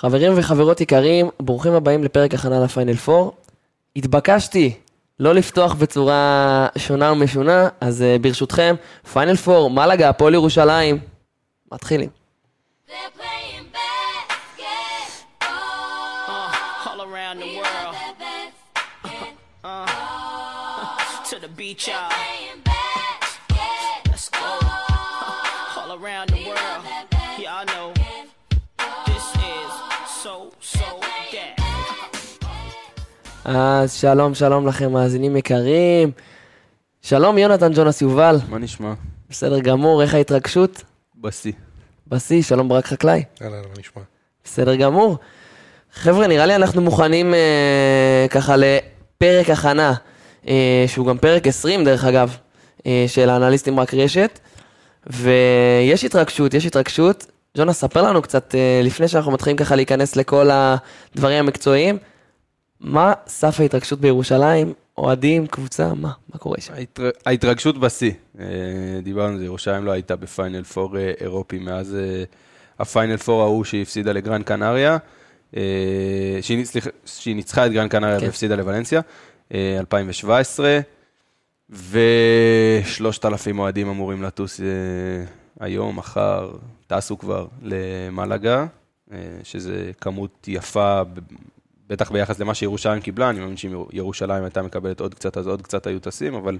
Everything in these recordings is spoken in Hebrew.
חברים וחברות יקרים, ברוכים הבאים לפרק הכנה לפיינל 4. התבקשתי לא לפתוח בצורה שונה ומשונה, אז uh, ברשותכם, פיינל 4, מלאגה, הפועל ירושלים. מתחילים. They're playing אז שלום, שלום לכם, מאזינים יקרים. שלום, יונתן ג'ונס יובל. מה נשמע? בסדר גמור, איך ההתרגשות? בשיא. בשיא, שלום ברק חקלאי. יאללה, מה נשמע? בסדר גמור. חבר'ה, נראה לי אנחנו מוכנים אה, ככה לפרק הכנה, אה, שהוא גם פרק 20 דרך אגב, אה, של האנליסטים רק רשת. ויש התרגשות, יש התרגשות. ג'ונה, ספר לנו קצת, אה, לפני שאנחנו מתחילים ככה להיכנס לכל הדברים המקצועיים, מה סף ההתרגשות בירושלים? אוהדים, קבוצה, מה? מה קורה שם? ההתר... ההתרגשות בשיא. אה, דיברנו על זה, ירושלים לא הייתה בפיינל פור אה, אירופי מאז אה, הפיינל פור ההוא שהיא הפסידה לגרן קנריה. אה, שהיא, סליחה, שהיא ניצחה את גרן קנריה כן. והפסידה לוולנסיה, אה, 2017, ושלושת אלפים אוהדים אמורים לטוס אה, היום, מחר, טסו כבר למלאגה, אה, שזה כמות יפה, בטח ביחס למה שירושלים קיבלה, אני מאמין שאם ירושלים הייתה מקבלת עוד קצת, אז עוד קצת היו טסים, אבל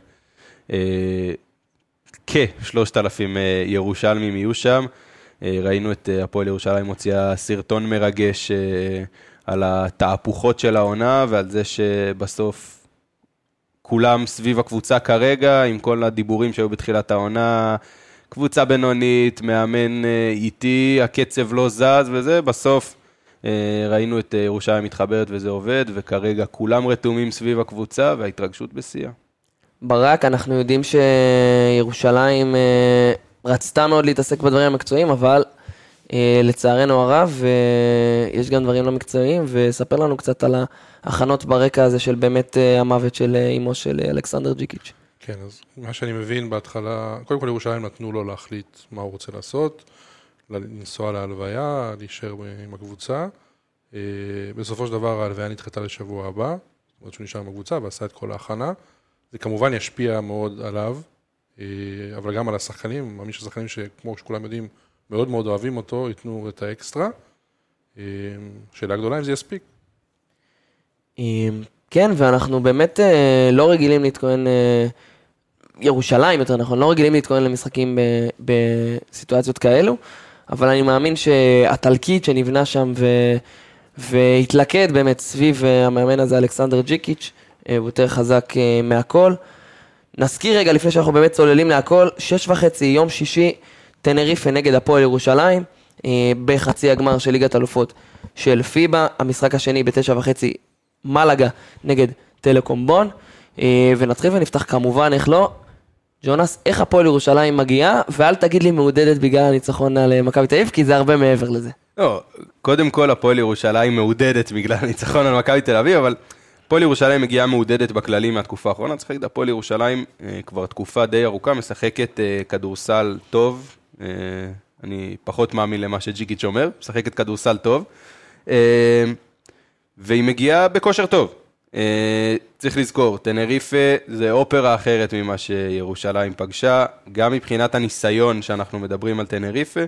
אה, כשלושת אלפים אה, ירושלמים יהיו שם. אה, ראינו את אה, הפועל ירושלים מוציאה סרטון מרגש אה, על התהפוכות של העונה ועל זה שבסוף כולם סביב הקבוצה כרגע, עם כל הדיבורים שהיו בתחילת העונה, קבוצה בינונית, מאמן איטי, הקצב לא זז וזה, בסוף ראינו את אה, ירושלים מתחברת וזה עובד, וכרגע כולם רתומים סביב הקבוצה וההתרגשות בשיאה. ברק, אנחנו יודעים שירושלים אה, רצתה מאוד להתעסק בדברים המקצועיים, אבל אה, לצערנו הרב, אה, יש גם דברים לא מקצועיים, וספר לנו קצת על ההכנות ברקע הזה של באמת אה, המוות של אה, אמו של אה, אלכסנדר ג'יקיץ'. כן, אז מה שאני מבין בהתחלה, קודם כל ירושלים נתנו לו להחליט מה הוא רוצה לעשות, לנסוע להלוויה, להישאר עם הקבוצה. אה, בסופו של דבר ההלוויה נדחתה לשבוע הבא, זאת אומרת שהוא נשאר עם הקבוצה ועשה את כל ההכנה. זה כמובן ישפיע מאוד עליו, אה, אבל גם על השחקנים, אני מאמין שהשחקנים שכמו שכולם יודעים, מאוד מאוד אוהבים אותו, ייתנו את האקסטרה. אה, שאלה גדולה אם זה יספיק. כן, ואנחנו באמת לא רגילים להתכונן, ירושלים יותר נכון, לא רגילים להתכונן למשחקים בסיטואציות כאלו, אבל אני מאמין שהתלקיט שנבנה שם ו... והתלכד באמת סביב אה, המאמן הזה, אלכסנדר ג'יקיץ', אה, הוא יותר חזק אה, מהכל. נזכיר רגע, לפני שאנחנו באמת צוללים להכל, שש וחצי, יום שישי, טנריפה נגד הפועל ירושלים, בחצי הגמר של ליגת אלופות של פיבה, המשחק השני בתשע וחצי, מלאגה נגד טלקום בון, ונתחיל ונפתח כמובן, איך לא, ג'ונס, איך הפועל ירושלים מגיעה, ואל תגיד לי מעודדת בגלל הניצחון על אה, מכבי תל אביב, כי זה הרבה מעבר לזה. לא, קודם כל הפועל ירושלים מעודדת בגלל הניצחון על מכבי תל אביב, אבל הפועל ירושלים מגיעה מעודדת בכללים מהתקופה האחרונה, צריך להגיד, הפועל ירושלים אה, כבר תקופה די ארוכה משחקת אה, כדורסל טוב, אני פחות מאמין למה שג'יקיץ' אומר, משחקת כדורסל טוב, והיא מגיעה בכושר טוב. אה, צריך לזכור, טנריפה זה אופרה אחרת ממה שירושלים פגשה, גם מבחינת הניסיון שאנחנו מדברים על טנריפה,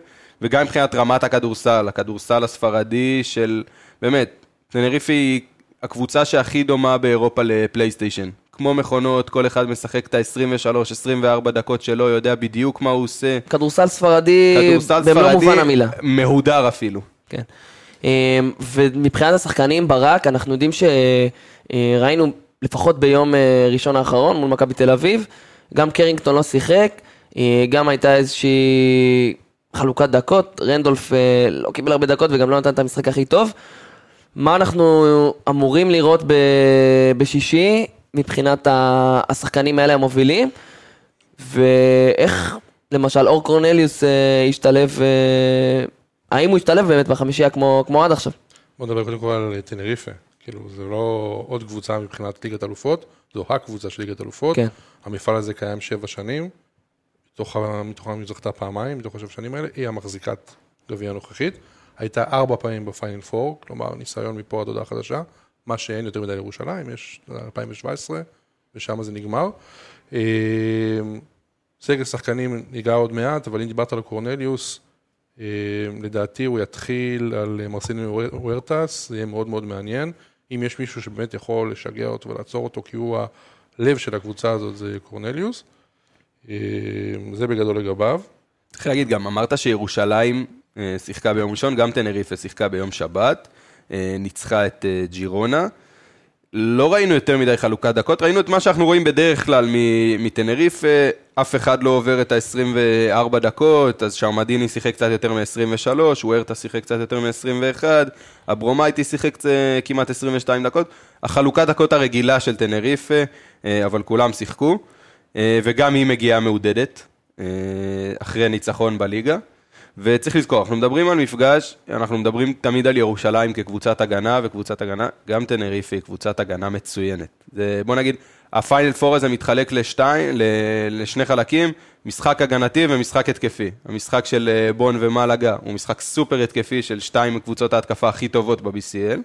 וגם מבחינת רמת הכדורסל, הכדורסל הספרדי של, באמת, טנריפה היא הקבוצה שהכי דומה באירופה לפלייסטיישן. כמו מכונות, כל אחד משחק את ה-23-24 דקות שלו, יודע בדיוק מה הוא עושה. כדורסל ספרדי, כדורסל במלוא ספרדי, מובן המילה. מהודר אפילו. כן. אמ, ומבחינת השחקנים ברק, אנחנו יודעים שראינו לפחות ביום אה, ראשון האחרון מול מכבי תל אביב, גם קרינגטון לא שיחק, אה, גם הייתה איזושהי חלוקת דקות, רנדולף אה, לא קיבל הרבה דקות וגם לא נתן את המשחק הכי טוב. מה אנחנו אמורים לראות ב- בשישי מבחינת השחקנים האלה המובילים, ואיך למשל אור קורנליוס אה, השתלב, אה, האם הוא השתלב באמת בחמישייה כמו, כמו עד עכשיו? בוא נדבר קודם כל על טנריפה. כאילו, זה לא עוד קבוצה מבחינת ליגת אלופות, זו הקבוצה של ליגת אלופות. כן. המפעל הזה קיים שבע שנים, מתוך מתוכם היא זכתה פעמיים, מתוך השבע שנים האלה, היא המחזיקת גביע הנוכחית. הייתה ארבע פעמים בפיינל פור, כלומר ניסיון מפה עד הודעה חדשה, מה שאין יותר מדי לירושלים, יש 2017, ושם זה נגמר. אה, סגל שחקנים ניגע עוד מעט, אבל אם דיברת על קורנליוס, אה, לדעתי הוא יתחיל על מרסיניו וורטס, זה יהיה מאוד מאוד מעניין. אם יש מישהו שבאמת יכול לשגע אותו ולעצור אותו, כי הוא הלב של הקבוצה הזאת, זה קורנליוס. אה, זה בגדול לגביו. צריך להגיד גם, אמרת שירושלים אה, שיחקה ביום ראשון, גם טנריפה שיחקה ביום שבת, אה, ניצחה את אה, ג'ירונה. לא ראינו יותר מדי חלוקת דקות, ראינו את מה שאנחנו רואים בדרך כלל מ- מטנריפה, אף אחד לא עובר את ה-24 דקות, אז שרמדיני שיחק קצת יותר מ-23, וורטה שיחק קצת יותר מ-21, אברומייטי שיחק אה, כמעט 22 דקות, החלוקת דקות הרגילה של טנריפה, אה, אבל כולם שיחקו, אה, וגם היא מגיעה מעודדת, אה, אחרי ניצחון בליגה. וצריך לזכור, אנחנו מדברים על מפגש, אנחנו מדברים תמיד על ירושלים כקבוצת הגנה, וקבוצת הגנה, גם טנריפה היא קבוצת הגנה מצוינת. זה, בוא נגיד, הפיינל פור הזה מתחלק לשתיים, ל- לשני חלקים, משחק הגנתי ומשחק התקפי. המשחק של אה, בון ומלאגה הוא משחק סופר התקפי של שתיים מקבוצות ההתקפה הכי טובות ב-BCL,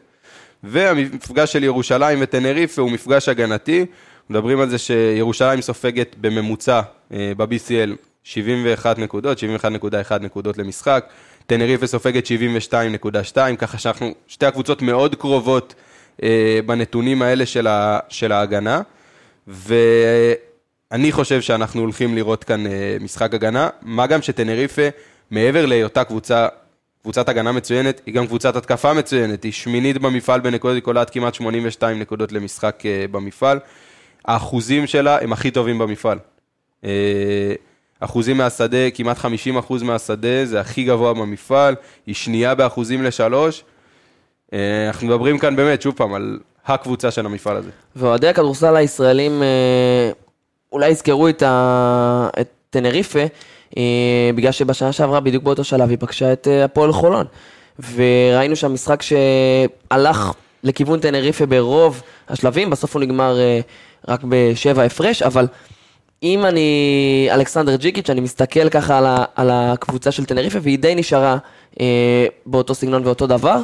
והמפגש של ירושלים וטנריפה הוא מפגש הגנתי. מדברים על זה שירושלים סופגת בממוצע אה, ב-BCL 71 נקודות, 71.1 נקודות למשחק, טנריפה סופגת 72.2, ככה שאנחנו, שתי הקבוצות מאוד קרובות אה, בנתונים האלה של, ה, של ההגנה, ואני חושב שאנחנו הולכים לראות כאן אה, משחק הגנה, מה גם שטנריפה, מעבר להיותה קבוצה, קבוצת הגנה מצוינת, היא גם קבוצת התקפה מצוינת, היא שמינית במפעל בנקודות, היא קולעת כמעט 82 נקודות למשחק אה, במפעל. האחוזים שלה הם הכי טובים במפעל. אה, אחוזים מהשדה, כמעט 50 אחוז מהשדה, זה הכי גבוה במפעל, היא שנייה באחוזים לשלוש. אה, אנחנו מדברים כאן באמת, שוב פעם, על הקבוצה של המפעל הזה. ואוהדי הכדורסל הישראלים אה, אולי יזכרו את, ה... את טנריפה, אה, בגלל שבשנה שעברה, בדיוק באותו שלב, היא פגשה את הפועל חולון. וראינו שם משחק שהלך לכיוון טנריפה ברוב השלבים, בסוף הוא נגמר רק בשבע הפרש, אבל אם אני, אלכסנדר ג'יקיץ', אני מסתכל ככה על, ה... על הקבוצה של טנריפה, והיא די נשארה אה, באותו סגנון ואותו דבר.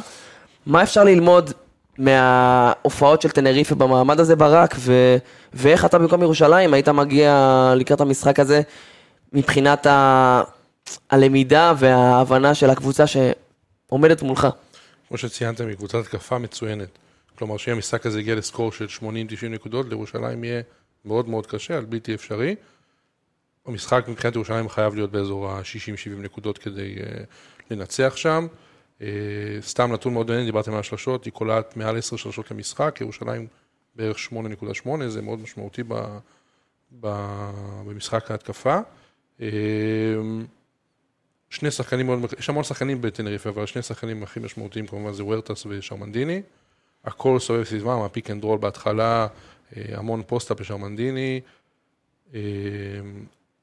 מה אפשר ללמוד מההופעות של טנריפה במעמד הזה, ברק, ו... ואיך אתה במקום ירושלים היית מגיע לקראת המשחק הזה מבחינת ה... הלמידה וההבנה של הקבוצה שעומדת מולך? כמו שציינתם, היא קבוצת התקפה מצוינת. כלומר, שאם המשחק הזה יגיע לסקור של 80-90 נקודות, לירושלים יהיה מאוד מאוד קשה, על בלתי אפשרי. המשחק מבחינת ירושלים חייב להיות באזור ה-60-70 נקודות כדי uh, לנצח שם. Uh, סתם נתון מאוד מעניין, דיברתם על השלשות, היא קולעת מעל 10 שלשות למשחק, ירושלים בערך 8.8, זה מאוד משמעותי ב, ב, במשחק ההתקפה. Uh, שני שחקנים מאוד, יש המון שחקנים בטנריפה, אבל שני השחקנים הכי משמעותיים כמובן זה וורטס ושרמנדיני. הכל סובב סביבם, ה pick and roll בהתחלה, אה, המון post-up לשרמנדיני. אה,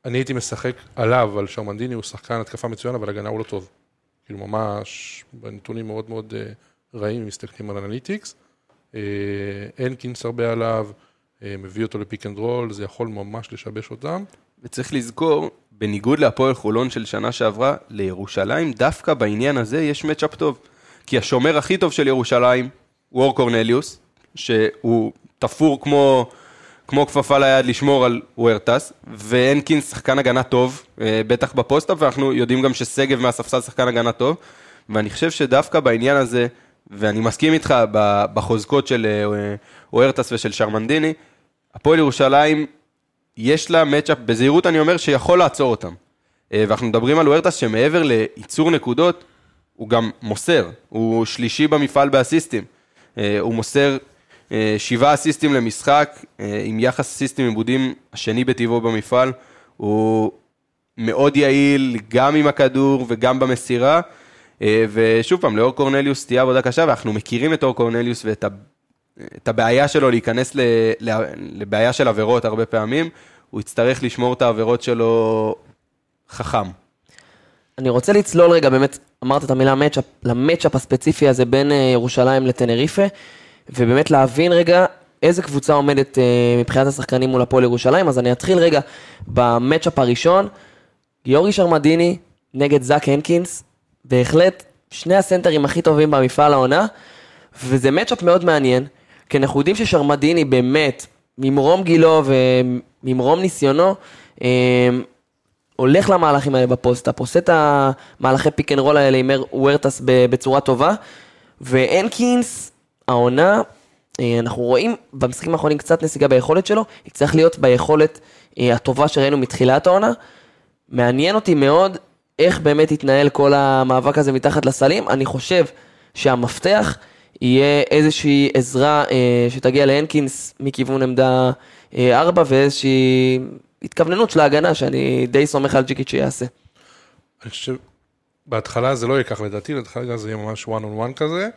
אני הייתי משחק עליו, על שרמנדיני הוא שחקן התקפה מצוין, אבל הגנה הוא לא טוב. כאילו ממש, בנתונים מאוד מאוד אה, רעים, אם מסתכלים על analytics. הנקינס הרבה עליו, מביא אותו ל pick and roll, זה יכול ממש לשבש אותם. וצריך לזכור, בניגוד להפועל חולון של שנה שעברה, לירושלים, דווקא בעניין הזה יש matchup טוב. כי השומר הכי טוב של ירושלים, הוא קורנליוס, שהוא תפור כמו, כמו כפפה ליד לשמור על וורטס, והנקינס שחקן הגנה טוב, אה, בטח ב post-up, ואנחנו יודעים גם ששגב מהספסל שחקן הגנה טוב, ואני חושב שדווקא בעניין הזה, ואני מסכים איתך בחוזקות של אה, וורטס ושל שרמנדיני, הפועל ירושלים, יש לה מצ'אפ, בזהירות אני אומר, שיכול לעצור אותם. אה, ואנחנו מדברים על וורטס שמעבר לייצור נקודות, הוא גם מוסר, הוא שלישי במפעל באסיסטים. הוא מוסר שבעה אסיסטים למשחק, אה, עם יחס אסיסטים עיבודים השני בטבעו במפעל. הוא מאוד יעיל, גם עם הכדור וגם במסירה. אה, ושוב פעם, לאור קורנליוס תהיה עבודה קשה, ואנחנו מכירים את אור קורנליוס ואת ה... את הבעיה שלו להיכנס לבעיה של עבירות הרבה פעמים, הוא יצטרך לשמור את העבירות שלו חכם. אני רוצה לצלול רגע, באמת, אמרת את המילה מצ'אפ, למצ'אפ הספציפי הזה בין אה, ירושלים לטנריפה, ובאמת להבין רגע איזה קבוצה עומדת אה, מבחינת השחקנים מול הפועל ירושלים, אז אני אתחיל רגע במצ'אפ הראשון, גיורי שרמדיני נגד זאק הנקינס, בהחלט שני הסנטרים הכי טובים במפעל העונה, וזה matchup מאוד מעניין, כי אנחנו יודעים ששרמדיני באמת, ממרום גילו וממרום ניסיונו, אה, הולך למהלכים האלה ב post-up, עושה את המהלכי pick and roll האלה עם וורטס ב- בצורה טובה, והנקינס, העונה, אה, אנחנו רואים במשחקים האחרונים קצת נסיגה ביכולת שלו, הוא צריך להיות ביכולת אה, הטובה שראינו מתחילת העונה. מעניין אותי מאוד איך באמת יתנהל כל המאבק הזה מתחת לסלים. אני חושב שהמפתח יהיה איזושהי עזרה אה, שתגיע להנקינס מכיוון עמדה 4 ואיזושהי התכווננות של ההגנה שאני די סומך על ג'יקיץ' שיעשה. אני חושב, בהתחלה זה לא יהיה כך לדעתי, בהתחלה זה יהיה ממש one on one כזה,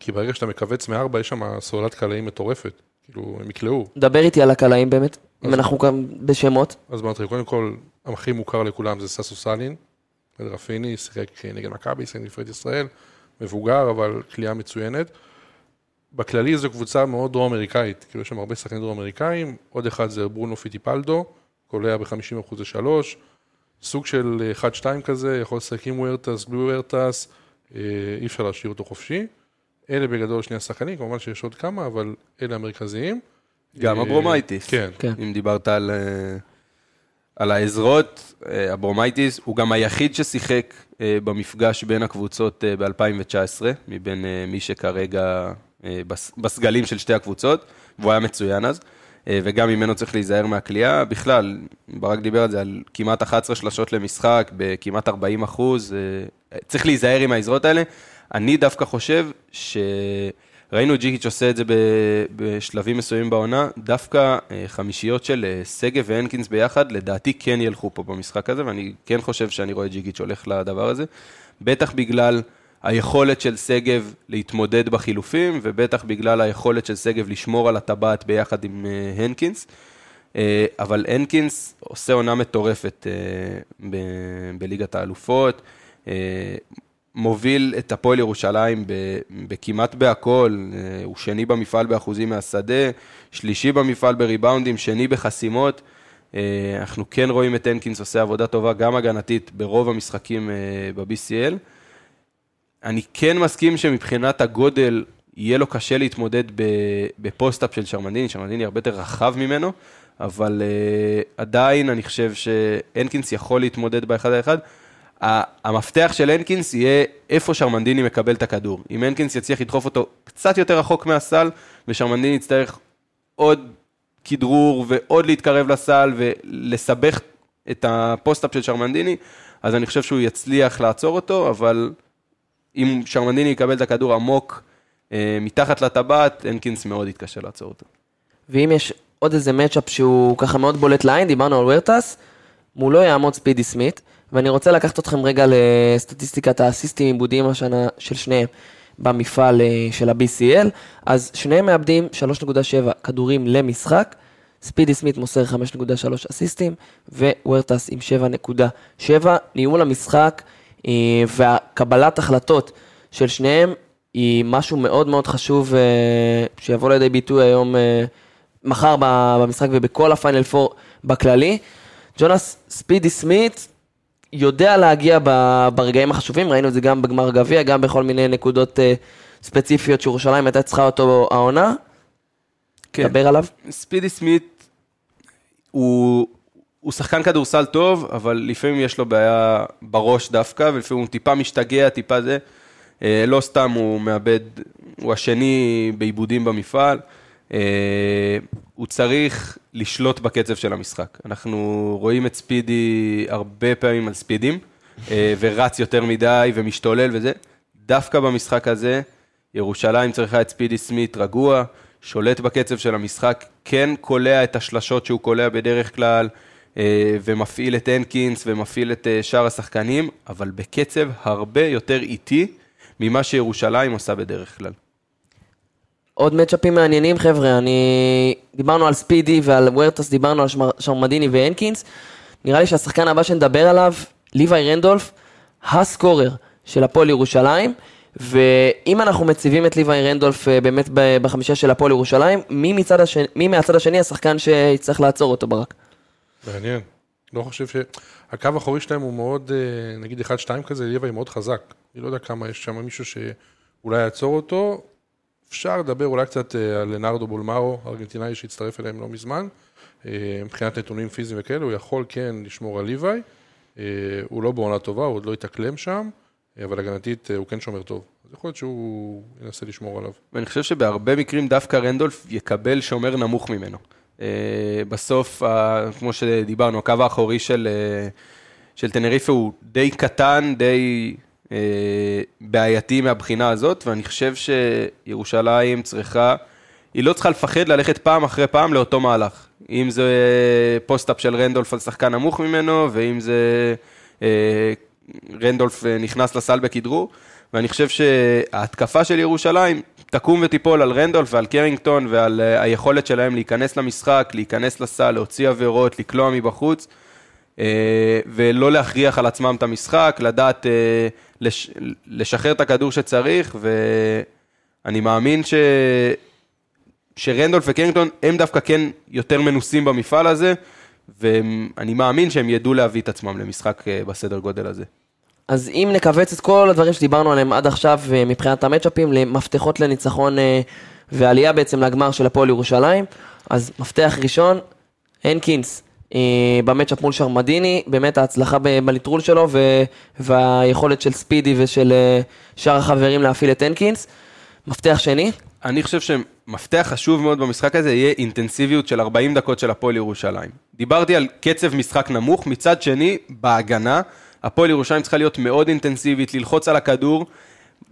כי ברגע שאתה מכווץ מארבע, יש שם סוללת קלעים מטורפת. כאילו, הם יקלעו. דבר איתי על הקלעים באמת, אם אנחנו גם בשמות. אז בוא נתחיל, קודם כל, הכי מוכר לכולם זה ססו סאלין, רפיני, שיחק נגד מכבי, שיחק נבחרת ישראל, מבוגר, אבל כליאה מצוינת. בכללי זו קבוצה מאוד דרום-אמריקאית, כאילו יש שם הרבה שחקנים דרום-אמריקאים, עוד אחד זה ברונו פיטיפלדו, קולע ב-50% לשלוש, סוג של 1-2 כזה, יכול לשחק עם וורטס, בלי וורטס, אה, אי אפשר להשאיר אותו חופשי. אלה בגדול שני השחקנים, כמובן שיש עוד כמה, אבל אלה המרכזיים. גם אה, אברומייטיס. כן. כן. אם דיברת על, אה, על העזרות, אה, אברומייטיס הוא גם היחיד ששיחק אה, במפגש בין הקבוצות ב-2019, מבין אה, מי שכרגע אה, בס- בסגלים של שתי הקבוצות, והוא היה מצוין אז, אה, וגם ממנו צריך להיזהר מהקליעה. בכלל, ברק דיבר על זה, על כמעט 11 שלשות למשחק, בכמעט 40 אחוז, אה, צריך להיזהר עם העזרות האלה. אני דווקא חושב ש... ראינו ג'יקיץ' עושה את זה בשלבים מסוימים בעונה, דווקא אה, חמישיות של אה, שגב והנקינס ביחד, לדעתי כן ילכו פה במשחק הזה, ואני כן חושב שאני רואה ג'יקיץ' הולך לדבר הזה, בטח בגלל היכולת של שגב להתמודד בחילופים, ובטח בגלל היכולת של שגב לשמור על הטבעת ביחד עם אה, הנקינס. אבל הנקינס עושה עונה מטורפת בליגת האלופות, מוביל את הפועל ירושלים בכמעט בהכל, אה, הוא שני במפעל באחוזים מהשדה, שלישי במפעל בריבאונדים, שני בחסימות. אה, אנחנו כן רואים את הנקינס עושה עבודה טובה, גם הגנתית, ברוב המשחקים אה, ב-BCL. אני כן מסכים שמבחינת הגודל, יהיה לו קשה להתמודד ב post-up של שרמנדיני, שרמנדיני הרבה יותר רחב ממנו, אבל עדיין אני חושב שהנקינס יכול להתמודד באחד האחד. ה- המפתח של הנקינס יהיה איפה שרמנדיני מקבל את הכדור. אם הנקינס יצליח לדחוף אותו קצת יותר רחוק מהסל, ושרמנדיני יצטרך עוד כדרור ועוד להתקרב לסל ולסבך את ה post-up של שרמנדיני, אז אני חושב שהוא יצליח לעצור אותו, אבל אם שרמנדיני יקבל את הכדור עמוק אה, מתחת לטבעת, הנקינס מאוד יתקשה לעצור אותו. ואם יש עוד איזה מצ'אפ שהוא ככה מאוד בולט לעין, דיברנו על וורטס, מולו יעמוד ספידי סמית, ואני רוצה לקחת אתכם רגע לסטטיסטיקת האסיסטים עיבודים השנה של שניהם במפעל אה, של ה-BCL, אז שניהם מאבדים 3.7 כדורים למשחק, ספידי סמית מוסר 5.3 אסיסטים, ווורטס עם 7.7. ניהול המשחק אה, והקבלת החלטות של שניהם היא משהו מאוד מאוד חשוב אה, שיבוא לידי ביטוי היום, מחר במשחק ובכל הפיינל פור בכללי. ג'ונס ספידי סמית יודע להגיע ברגעים החשובים, ראינו את זה גם בגמר גביע, גם בכל מיני נקודות אה, ספציפיות שירושלים הייתה צריכה אותו העונה. כן. דבר עליו. ספידי סמית הוא, הוא שחקן כדורסל טוב, אבל לפעמים יש לו בעיה בראש דווקא, ולפעמים הוא טיפה משתגע, טיפה זה. אה, לא סתם הוא מאבד, הוא השני בעיבודים במפעל. הוא צריך לשלוט בקצב של המשחק. אנחנו רואים את ספידי הרבה פעמים על ספידים, אה, ורץ יותר מדי ומשתולל וזה. דווקא במשחק הזה, ירושלים צריכה את ספידי סמית רגוע, שולט בקצב של המשחק, כן קולע את השלשות שהוא קולע בדרך כלל, אה, ומפעיל את הנקינס ומפעיל את אה, שאר השחקנים, אבל בקצב הרבה יותר איטי ממה שירושלים עושה בדרך כלל. עוד מצ'אפים מעניינים, חבר'ה, אני... דיברנו על ספידי ועל וורטס, דיברנו על שמר... שרמדיני והנקינס. נראה לי שהשחקן הבא שנדבר עליו, ליוואי רנדולף, הסקורר של הפועל ירושלים. ואם אנחנו מציבים את ליוואי רנדולף אה, באמת בחמישה של הפועל ירושלים, מי, מצד השני, מי מהצד השני השחקן שיצטרך לעצור אותו ברק? מעניין. לא חושב ש... הקו האחורי שלהם הוא מאוד, אה, נגיד 1-2 כזה, ליוואי מאוד חזק. אני לא יודע כמה יש שם מישהו שאולי יעצור אותו. אפשר לדבר אולי קצת אה, על לנרדו בולמארו, ארגנטינאי שהצטרף אליהם לא מזמן. אה, מבחינת נתונים פיזיים וכאלה, הוא יכול כן לשמור על ליוואי. אה, הוא לא בעונה טובה, הוא עוד לא התאקלם שם, אבל הגנתית הוא כן שומר טוב. אז יכול להיות שהוא ינסה לשמור עליו. ואני חושב שבהרבה מקרים דווקא רנדולף יקבל שומר נמוך ממנו. בסוף, כמו שדיברנו, הקו האחורי של, של טנריפה הוא די קטן, די בעייתי מהבחינה הזאת, ואני חושב שירושלים צריכה, היא לא צריכה לפחד ללכת פעם אחרי פעם לאותו מהלך. אם זה פוסט-אפ של רנדולף על שחקן נמוך ממנו, ואם זה אה, רנדולף אה, נכנס לסל בכדרור, ואני חושב שההתקפה של ירושלים תקום ותיפול על רנדולף ועל קרינגטון ועל אה, היכולת שלהם להיכנס למשחק, להיכנס לסל, להוציא עבירות, לקלוע מבחוץ, אה, ולא להכריח על עצמם את המשחק, לדעת אה, לש, לשחרר את הכדור שצריך, ואני מאמין ש... שרנדולף וקרינגטון הם דווקא כן יותר מנוסים במפעל הזה, ואני מאמין שהם ידעו להביא את עצמם למשחק אה, בסדר גודל הזה. אז אם נכווץ את כל הדברים שדיברנו עליהם עד עכשיו אה, מבחינת המצ'אפים למפתחות לניצחון אה, ועלייה בעצם לגמר של הפועל ירושלים, אז מפתח ראשון, הנקינס במצ'אפ מול שרמדיני, באמת ההצלחה בליטרול שלו ו- והיכולת של ספידי ושל אה, שאר החברים להפעיל את הנקינס. מפתח שני, אני חושב שמפתח חשוב מאוד במשחק הזה יהיה אינטנסיביות של 40 דקות של הפועל ירושלים. דיברתי על קצב משחק נמוך, מצד שני, בהגנה, הפועל ירושלים צריכה להיות מאוד אינטנסיבית, ללחוץ על הכדור,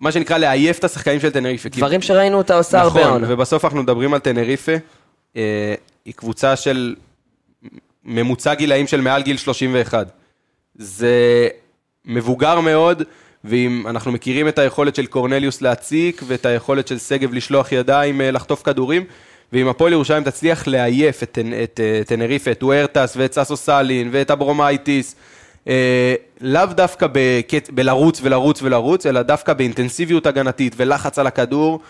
מה שנקרא לעייף את השחקנים של טנריפה. דברים שראינו אותה עושה הרבה נכון, העונה. ובסוף אנחנו מדברים על טנריפה, אה, היא קבוצה של ממוצע גילאים של מעל גיל 31. זה מבוגר מאוד, ואם אנחנו מכירים את היכולת של קורנליוס להציק, ואת היכולת של שגב לשלוח ידיים, אה, לחטוף כדורים, ואם הפועל ירושלים תצליח לעייף את, את אה, טנריפה, את וורטס ואת סאסו סאלין ואת אברומייטיס, אה, לאו דווקא בקט... בלרוץ ולרוץ ולרוץ, אלא דווקא באינטנסיביות הגנתית ולחץ על הכדור,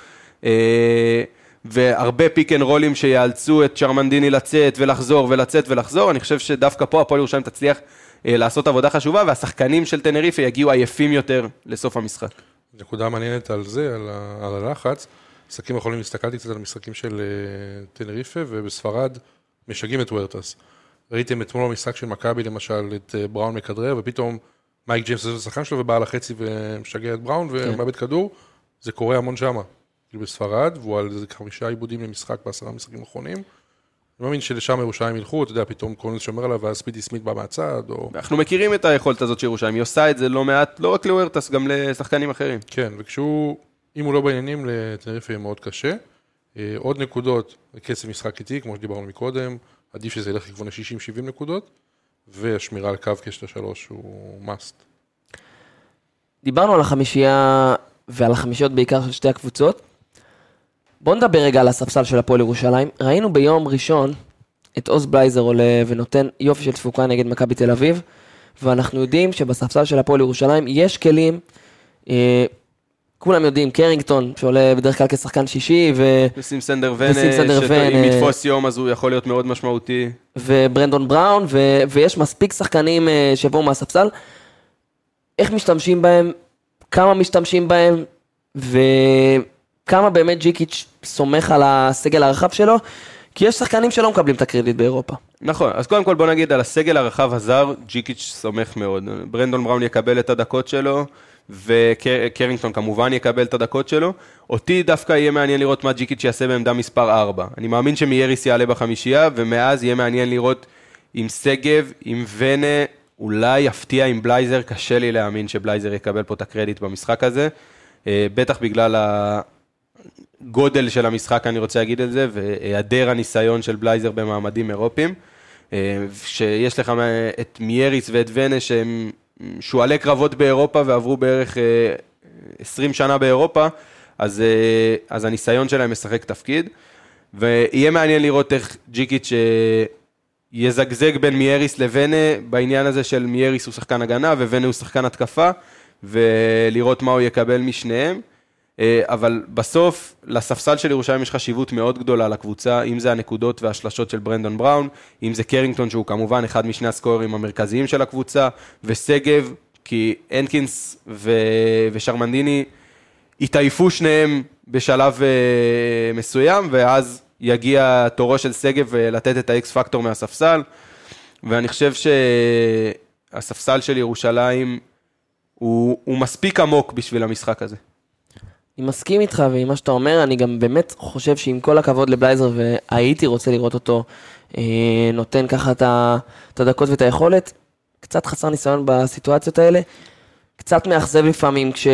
אה, והרבה פיק אנד רולים שיאלצו את שרמנדיני לצאת ולחזור ולצאת ולחזור, אני חושב שדווקא פה הפועל ירושלים תצליח אה, לעשות עבודה חשובה, והשחקנים של טנריפה יגיעו עייפים יותר לסוף המשחק. נקודה מעניינת על זה, על, ה, על הלחץ. משחקים יכולים, הסתכלתי קצת על משחקים של אה, טנריפה, ובספרד משגעים את וורטס. ראיתם אתמול במשחק של מכבי, למשל, את uh, בראון מכדרר, ופתאום מייק ג'יימס עושה את השחקן שלו, ובא לחצי ומשגע את בראון, ומאבד כדור. זה קורה המון שמה. כאילו בספרד, והוא על איזה חמישה עיבודים למשחק בעשרה משחקים האחרונים. אני מאמין שלשם ירושלים ילכו, אתה יודע, פתאום קורנס שומר עליו, ואז ספידי סמית בא מהצד, או... אנחנו מכירים את היכולת הזאת של ירושלים, היא עושה את זה לא מעט, לא רק לוורטס, גם לשחקנים אחרים. כן, וכשהוא, אם הוא לא בעניינים, לטנריפה יהיה מאוד קשה. אה, עוד נקודות, קצב משחק איטי, כמו שדיברנו מקודם, עדיף שזה ילך לכיוון ה-60-70 נקודות, והשמירה על קו קשת השלוש הוא must. דיברנו על החמישייה ועל החמישיות בעיקר של שתי הקבוצות. בואו נדבר רגע על הספסל של הפועל ירושלים. ראינו ביום ראשון את עוז בלייזר עולה ונותן יופי של תפוקה נגד מכבי תל אביב, ואנחנו יודעים שבספסל של הפועל ירושלים יש כלים, אה, כולם יודעים, קרינגטון שעולה בדרך כלל כשחקן שישי, ו... ושים סנדר ונה. שאם יתפוס יום אז הוא יכול להיות מאוד משמעותי. וברנדון בראון, ו- ויש מספיק שחקנים אה, שיבואו מהספסל. איך משתמשים בהם, כמה משתמשים בהם, וכמה באמת ג'יקיץ' סומך על הסגל הרחב שלו, כי יש שחקנים שלא מקבלים את הקרדיט באירופה. נכון, אז קודם כל בוא נגיד על הסגל הרחב הזר, ג'יקיץ' סומך מאוד. ברנדון בראון יקבל את הדקות שלו, וקרינגטון כמובן יקבל את הדקות שלו. אותי דווקא יהיה מעניין לראות מה ג'יקיץ' יעשה בעמדה מספר 4. אני מאמין שמייריס יעלה בחמישייה, ומאז יהיה מעניין לראות עם שגב, עם ונה, אולי יפתיע עם בלייזר, קשה לי להאמין שבלייזר יקבל פה את הקרדיט במשחק הזה. אה, בטח בגלל גודל של המשחק, אני רוצה להגיד את זה, והיעדר הניסיון של בלייזר במעמדים אירופיים. אה, שיש לך את מייריס ואת ונה שהם שועלי קרבות באירופה ועברו בערך אה, 20 שנה באירופה, אז, אה, אז הניסיון שלהם משחק תפקיד. ויהיה מעניין לראות איך ג'יקיץ' אה, יזגזג בין מייריס לוונה בעניין הזה של מייריס הוא שחקן הגנה וונה הוא שחקן התקפה, ולראות מה הוא יקבל משניהם. אה, אבל בסוף, לספסל של ירושלים יש חשיבות מאוד גדולה לקבוצה, אם זה הנקודות והשלשות של ברנדון בראון, אם זה קרינגטון, שהוא כמובן אחד משני הסקוררים המרכזיים של הקבוצה, ושגב, כי הנקינס ו... ושרמנדיני התעייפו שניהם בשלב אה, מסוים, ואז יגיע תורו של שגב אה, לתת את האקס פקטור מהספסל, ואני חושב שהספסל של ירושלים הוא, הוא מספיק עמוק בשביל המשחק הזה. אני מסכים איתך ועם מה שאתה אומר, אני גם באמת חושב שעם כל הכבוד לבלייזר, והייתי רוצה לראות אותו אה, נותן ככה את הדקות ואת היכולת, קצת חסר ניסיון בסיטואציות האלה, קצת מאכזב לפעמים כש...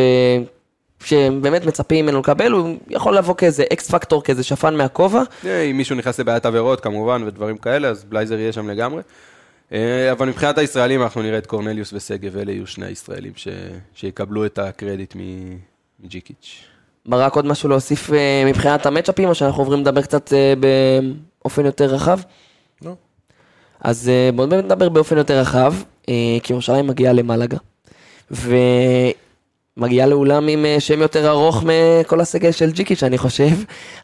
שבאמת מצפים ממנו לקבל, הוא יכול לבוא כאיזה אקס פקטור, כאיזה שפן מהכובע. אה, אם מישהו נכנס לבעיית עבירות כמובן ודברים כאלה, אז בלייזר יהיה שם לגמרי. אה, אבל מבחינת הישראלים אנחנו נראה את קורנליוס ושגב, אלה יהיו שני הישראלים ש... שיקבלו את הקרדיט מג'יקיץ'. ברק, עוד משהו להוסיף אה, מבחינת המצ'אפים, או שאנחנו עוברים לדבר קצת אה, באופן יותר רחב? לא. אז אה, בואו נדבר באופן יותר רחב, כי ירושלים מגיעה למלגה, ומגיעה לאולם עם שם יותר ארוך מכל הסגל של ג'יקיץ', אני חושב,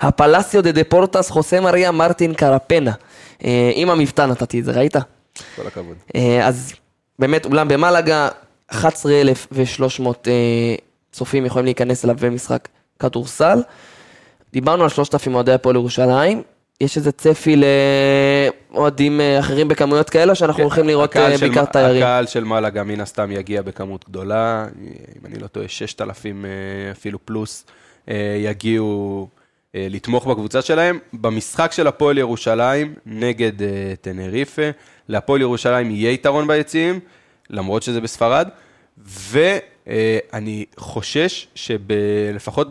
הפלסיו דה דפורטס חוסה מריה מרטין קרפנה. עם המבטא נתתי את זה, ראית? כל הכבוד. אז באמת אולם במלגה, 11,300 אה, צופים יכולים להיכנס אליו במשחק כדורסל. דיברנו על 3,000 אוהדי הפועל ירושלים. יש איזה צפי לאוהדים אה, אחרים בכמויות כאלה, שאנחנו הולכים לראות אה, בעיקר תיירים? הקהל של מעלה מן הסתם יגיע בכמות גדולה, אם אני לא טועה, 6,000 אה, אפילו פלוס יגיעו לתמוך בקבוצה שלהם. במשחק של הפועל ירושלים נגד טנריפה, להפועל ירושלים יהיה יתרון ביציעים, למרות שזה בספרד, ואני חושש שלפחות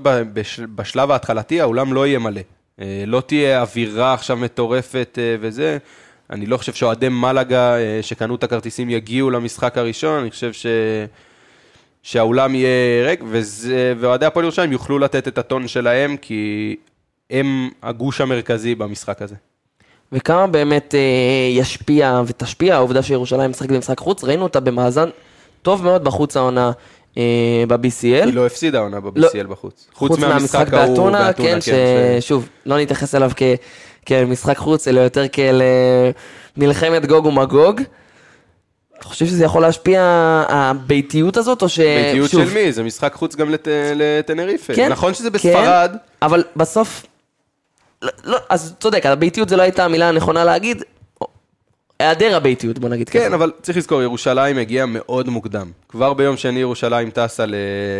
בשלב ההתחלתי האולם לא יהיה מלא. אה, לא תהיה אווירה עכשיו מטורפת אה, וזה. אני לא חושב שאוהדי מלאגה אה, שקנו את הכרטיסים יגיעו למשחק הראשון, אני חושב ש... שהאולם יהיה ריק. ואוהדי הפועל ירושלים יוכלו לתת את הטון שלהם, כי הם הגוש המרכזי במשחק הזה. וכמה באמת אה, ישפיע ותשפיע העובדה שירושלים משחקת במשחק חוץ? ראינו אותה במאזן טוב מאוד בחוץ העונה אה, ב-BCL. היא לא הפסידה עונה ב-BCL בחוץ. חוץ מהמשחק באתונה, כן, ששוב, לא נתייחס אליו כמשחק חוץ, אלא יותר כאל אה, מלחמת גוג ומגוג. אתה חושב שזה יכול להשפיע, הביתיות הזאת, או ש... ביתיות שוב, של מי? זה משחק חוץ גם לט... לטנריפה. כן, נכון שזה כן, בספרד, אבל בסוף, לא, לא, אז צודק, הביתיות זה לא הייתה המילה הנכונה להגיד, היעדר הביתיות, בוא נגיד כן, ככה. אבל צריך לזכור, ירושלים הגיעה מאוד מוקדם. כבר ביום שני ירושלים טסה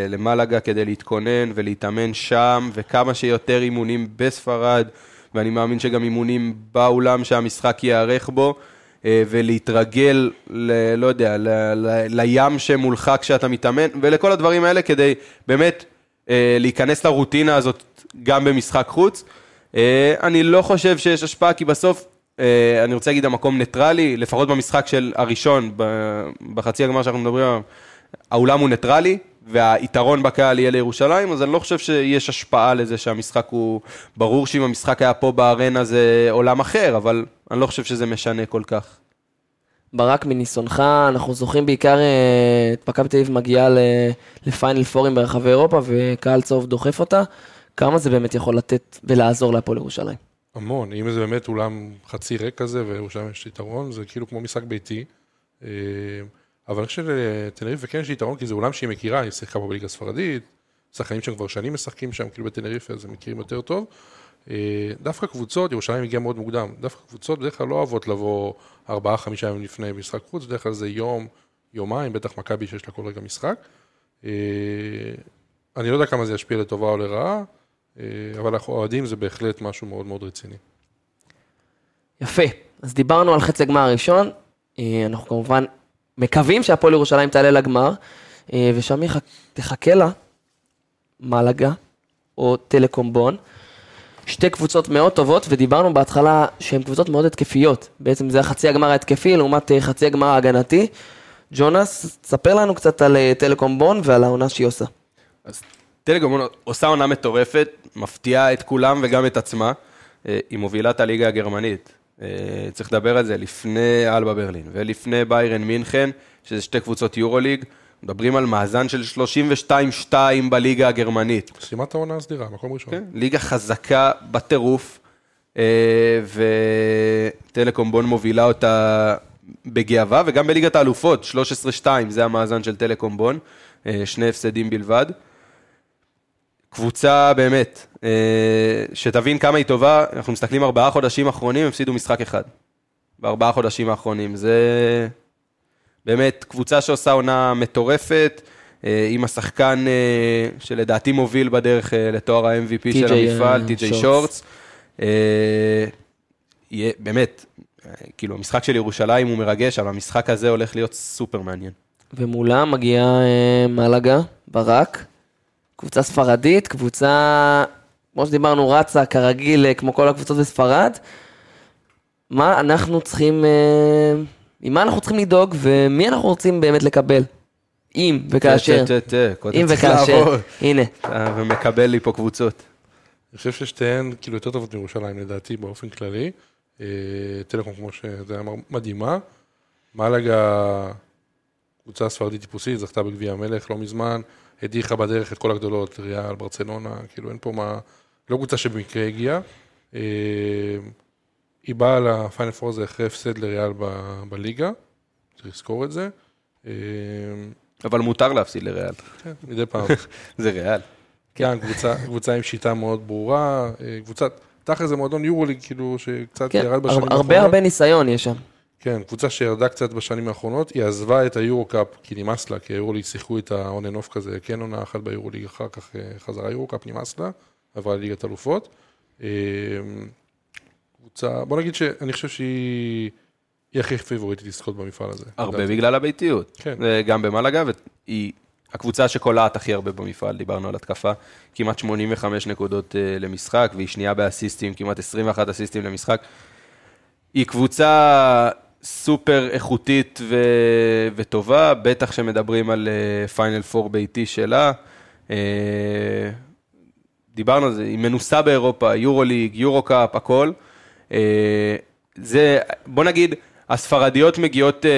למלגה כדי להתכונן ולהתאמן שם, וכמה שיותר אימונים בספרד, ואני מאמין שגם אימונים באולם שהמשחק ייערך בו, אה, ולהתרגל, ל- לא יודע, ל- ל- לים שמולך כשאתה מתאמן, ולכל הדברים האלה כדי באמת אה, להיכנס לרוטינה הזאת גם במשחק חוץ. אה, אני לא חושב שיש השפעה, כי בסוף, אני רוצה להגיד, המקום ניטרלי, לפחות במשחק של הראשון, בחצי הגמר שאנחנו מדברים עליו, האולם הוא ניטרלי, והיתרון בקהל יהיה לירושלים, אז אני לא חושב שיש השפעה לזה שהמשחק הוא... ברור שאם המשחק היה פה בארנה זה עולם אחר, אבל אני לא חושב שזה משנה כל כך. ברק, מניסיונך, אנחנו זוכרים בעיקר אה, את מכבי תל אביב מגיעה לפיינל פורים ברחבי אירופה, וקהל צהוב דוחף אותה. כמה זה באמת יכול לתת ולעזור להפועל ירושלים? המון, אם זה באמת אולם חצי ריק כזה, וירושלים יש יתרון, זה כאילו כמו משחק ביתי. אה, אבל אני חושב שלטנריפה כן יש יתרון, כי זה אולם שהיא מכירה, היא שיחקה פה בליגה הספרדית, שחקנים שם כבר שנים משחקים שם, כאילו בטנריפה, אז הם מכירים יותר טוב. אה, דווקא קבוצות, ירושלים הגיעה מאוד מוקדם, דווקא קבוצות בדרך כלל לא אוהבות לבוא ארבעה, חמישה ימים לפני משחק חוץ, בדרך כלל זה יום, יומיים, בטח מכבי שיש לה כל רגע משחק. אה, אני לא יודע כמה זה ישפיע לטובה או לרעה, אה, אבל אנחנו אוהדים זה בהחלט משהו מאוד מאוד רציני. יפה. אז דיברנו על חצי הגמר הראשון, אה, אנחנו כמובן מקווים שהפועל ירושלים תעלה לגמר, אה, ושם יח- תחכה לה מלגה או טלקום בון. שתי קבוצות מאוד טובות, ודיברנו בהתחלה שהן קבוצות מאוד התקפיות. בעצם זה החצי הגמר ההתקפי לעומת אה, חצי הגמר ההגנתי. ג'ונס, תספר לנו קצת על אה, טלקום בון ועל העונה שהיא עושה. אז טלגרמון עושה עונה מטורפת, מפתיעה את כולם וגם את עצמה. אה, היא מובילה את הליגה הגרמנית. אה, צריך לדבר על זה לפני אלבה ברלין ולפני ביירן מינכן, שזה שתי קבוצות יורוליג. מדברים על מאזן של 32-2 בליגה הגרמנית. סיימת העונה הסדירה, מקום ראשון. כן, ליגה חזקה בטירוף, אה, וטלקום בון מובילה אותה בגאווה, וגם בליגת האלופות, 13-2, זה המאזן של טלקום בון, שני הפסדים בלבד. קבוצה באמת, אה, שתבין כמה היא טובה, אנחנו מסתכלים ארבעה חודשים אחרונים, הפסידו משחק אחד. בארבעה חודשים האחרונים. זה באמת קבוצה שעושה עונה מטורפת, אה, עם השחקן אה, שלדעתי מוביל בדרך לתואר ה-MVP של המפעל, טי.ג'יי יהיה- באמת, כאילו, המשחק של ירושלים הוא מרגש, אבל המשחק הזה הולך להיות סופר מעניין. ומולה מגיעה מלאגה, ברק, קבוצה ספרדית, קבוצה, כמו שדיברנו, רצה כרגיל, אה, כמו כל הקבוצות בספרד. מה אנחנו צריכים, אה, עם מה אנחנו צריכים לדאוג, ומי אנחנו רוצים באמת לקבל? אם וכאשר, תה, תה, תה, אם וכאשר. הנה, אתה ומקבל לי פה קבוצות. אני חושב ששתיהן כאילו יותר טובות מירושלים לדעתי באופן כללי. אה, טלקום כמו שזה היה מדהימה. מלאגה, קבוצה ספרדית טיפוסית, זכתה בגביע המלך לא מזמן, הדיחה בדרך את כל הגדולות, ריאל, ברצלונה, כאילו אין פה מה, לא קבוצה שבמקרה הגיעה. אה, היא באה לפיינל פור הזה אחרי הפסד לריאל ב- בליגה, צריך לזכור את זה. אה, אבל מותר להפסיד לריאל. כן, מדי פעם. זה ריאל. כן, קבוצה, קבוצה עם שיטה מאוד ברורה, אה, קבוצת, תכל'ס זה מועדון יורוליג, כאילו, שקצת כן, ירד בשנים האחרונות. הרבה הרבה ניסיון יש שם. כן, קבוצה שירדה קצת בשנים האחרונות, היא עזבה את היורו-קאפ, כי נמאס לה, כי היורוליג שיחקו את ה-on and off כזה, כן עונה אחת ביורוליג, אחר כך אה, חזרה יורו-קאפ, נמאס לה, עברה לליגת אלופות. אה, קבוצה, בוא נגיד שאני חושב שהיא היא הכי פיבוריטית לזכות במפעל הזה. הרבה. בגלל הביתיות. כן. זה גם במלאגה, והיא הקבוצה שקולעת הכי הרבה במפעל, דיברנו על התקפה, כמעט 85 נקודות אה, למשחק, והיא שנייה באסיסטים, כמעט 21 אסיסטים למשחק. היא קבוצה סופר איכותית ו... וטובה, בטח שמדברים על פיינל פור ביתי שלה. אה, דיברנו על זה, היא מנוסה באירופה, יורו ליג, יורו קאפ, הכל. אה, זה, בוא נגיד, הספרדיות מגיעות אה,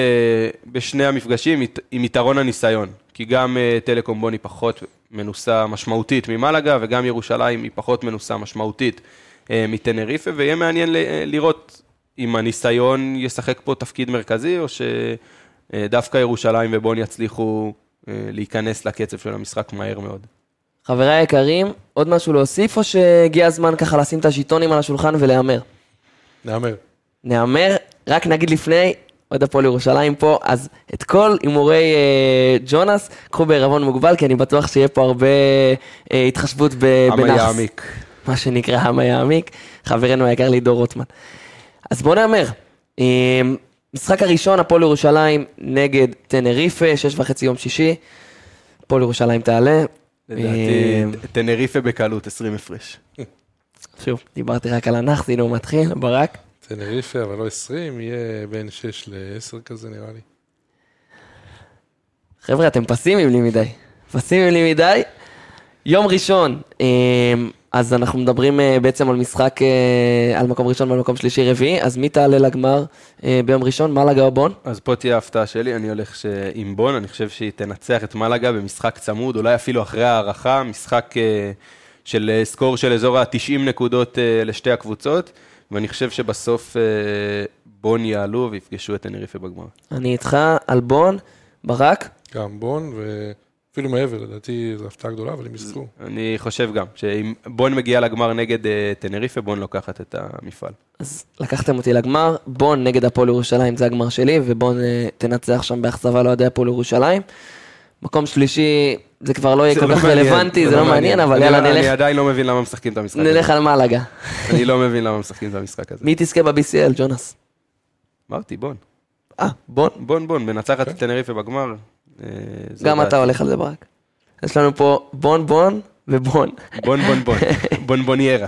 בשני המפגשים עם יתרון הניסיון, כי גם אה, טלקום בוני פחות מנוסה משמעותית ממלאגה, וגם ירושלים היא פחות מנוסה משמעותית אה, מטנריפה, ויהיה מעניין אה, לראות אם הניסיון ישחק פה תפקיד מרכזי, או שדווקא ירושלים ובוני יצליחו אה, להיכנס לקצב של המשחק מהר מאוד. חבריי היקרים, עוד משהו להוסיף, או שהגיע הזמן ככה לשים את הז'יטונים על השולחן ולהמר? נהמר. נהמר, רק נגיד לפני, אוהד הפועל ירושלים פה, אז את כל הימורי אה, ג'ונס, קחו בעירבון מוגבל, כי אני בטוח שיהיה פה הרבה אה, התחשבות ב- עם בנאחס. יעמיק. מה שנקרא העם היעמיק, חברנו היקר לידור רוטמן. אז בואו נהמר. אה, משחק הראשון, הפועל ירושלים נגד טנריפה, שש וחצי יום שישי. הפועל ירושלים תעלה. לדעתי, אה, טנריפה בקלות, 20 הפרש. שוב, דיברתי רק על הנאחס, הנה הוא מתחיל, ברק. טנריפה, אבל לא 20, יהיה בין 6 ל-10 כזה נראה לי. חבר'ה, אתם פסימיים לי מדי. פסימיים לי מדי. יום ראשון, אה, אז אנחנו מדברים אה, בעצם על משחק, אה, על מקום ראשון ועל מקום שלישי רביעי, אז מי תעלה לגמר אה, ביום ראשון? מלאגה או בון? אז פה תהיה ההפתעה שלי, אני הולך ש... עם בון, אני חושב שהיא תנצח את מלאגה במשחק צמוד, אולי אפילו אחרי ההערכה, משחק של סקור של אזור ה-90 נקודות לשתי הקבוצות, ואני חושב שבסוף בון יעלו ויפגשו את טנריפה בגמר. אני איתך על בון, ברק. גם בון, ואפילו מעבר, לדעתי זו הפתעה גדולה, אבל הם יזכו. אני חושב גם, שאם בון מגיע לגמר נגד אה, טנריפה, בון לוקחת את המפעל. אז לקחתם אותי לגמר, בון נגד הפועל ירושלים, זה הגמר שלי, ובון אה, תנצח שם באכזבה לאוהדי הפועל ירושלים. מקום שלישי, זה כבר לא יהיה זה כל לא כך רלוונטי, זה לא מעניין, אבל אני- יאללה, אני נלך- עדיין לא מבין למה משחקים את המשחק הזה. נלך על מלאגה. אני לא מבין למה משחקים את המשחק הזה. מי תזכה ב-BCL, ג'ונס? אמרתי, בון. אה, בון. בון בון, מנצחת את טנריפה בגמר. אה, גם. אתה הולך על זה ברק. יש לנו פה בון בון ובון. בון בון בון, בון בוניירה.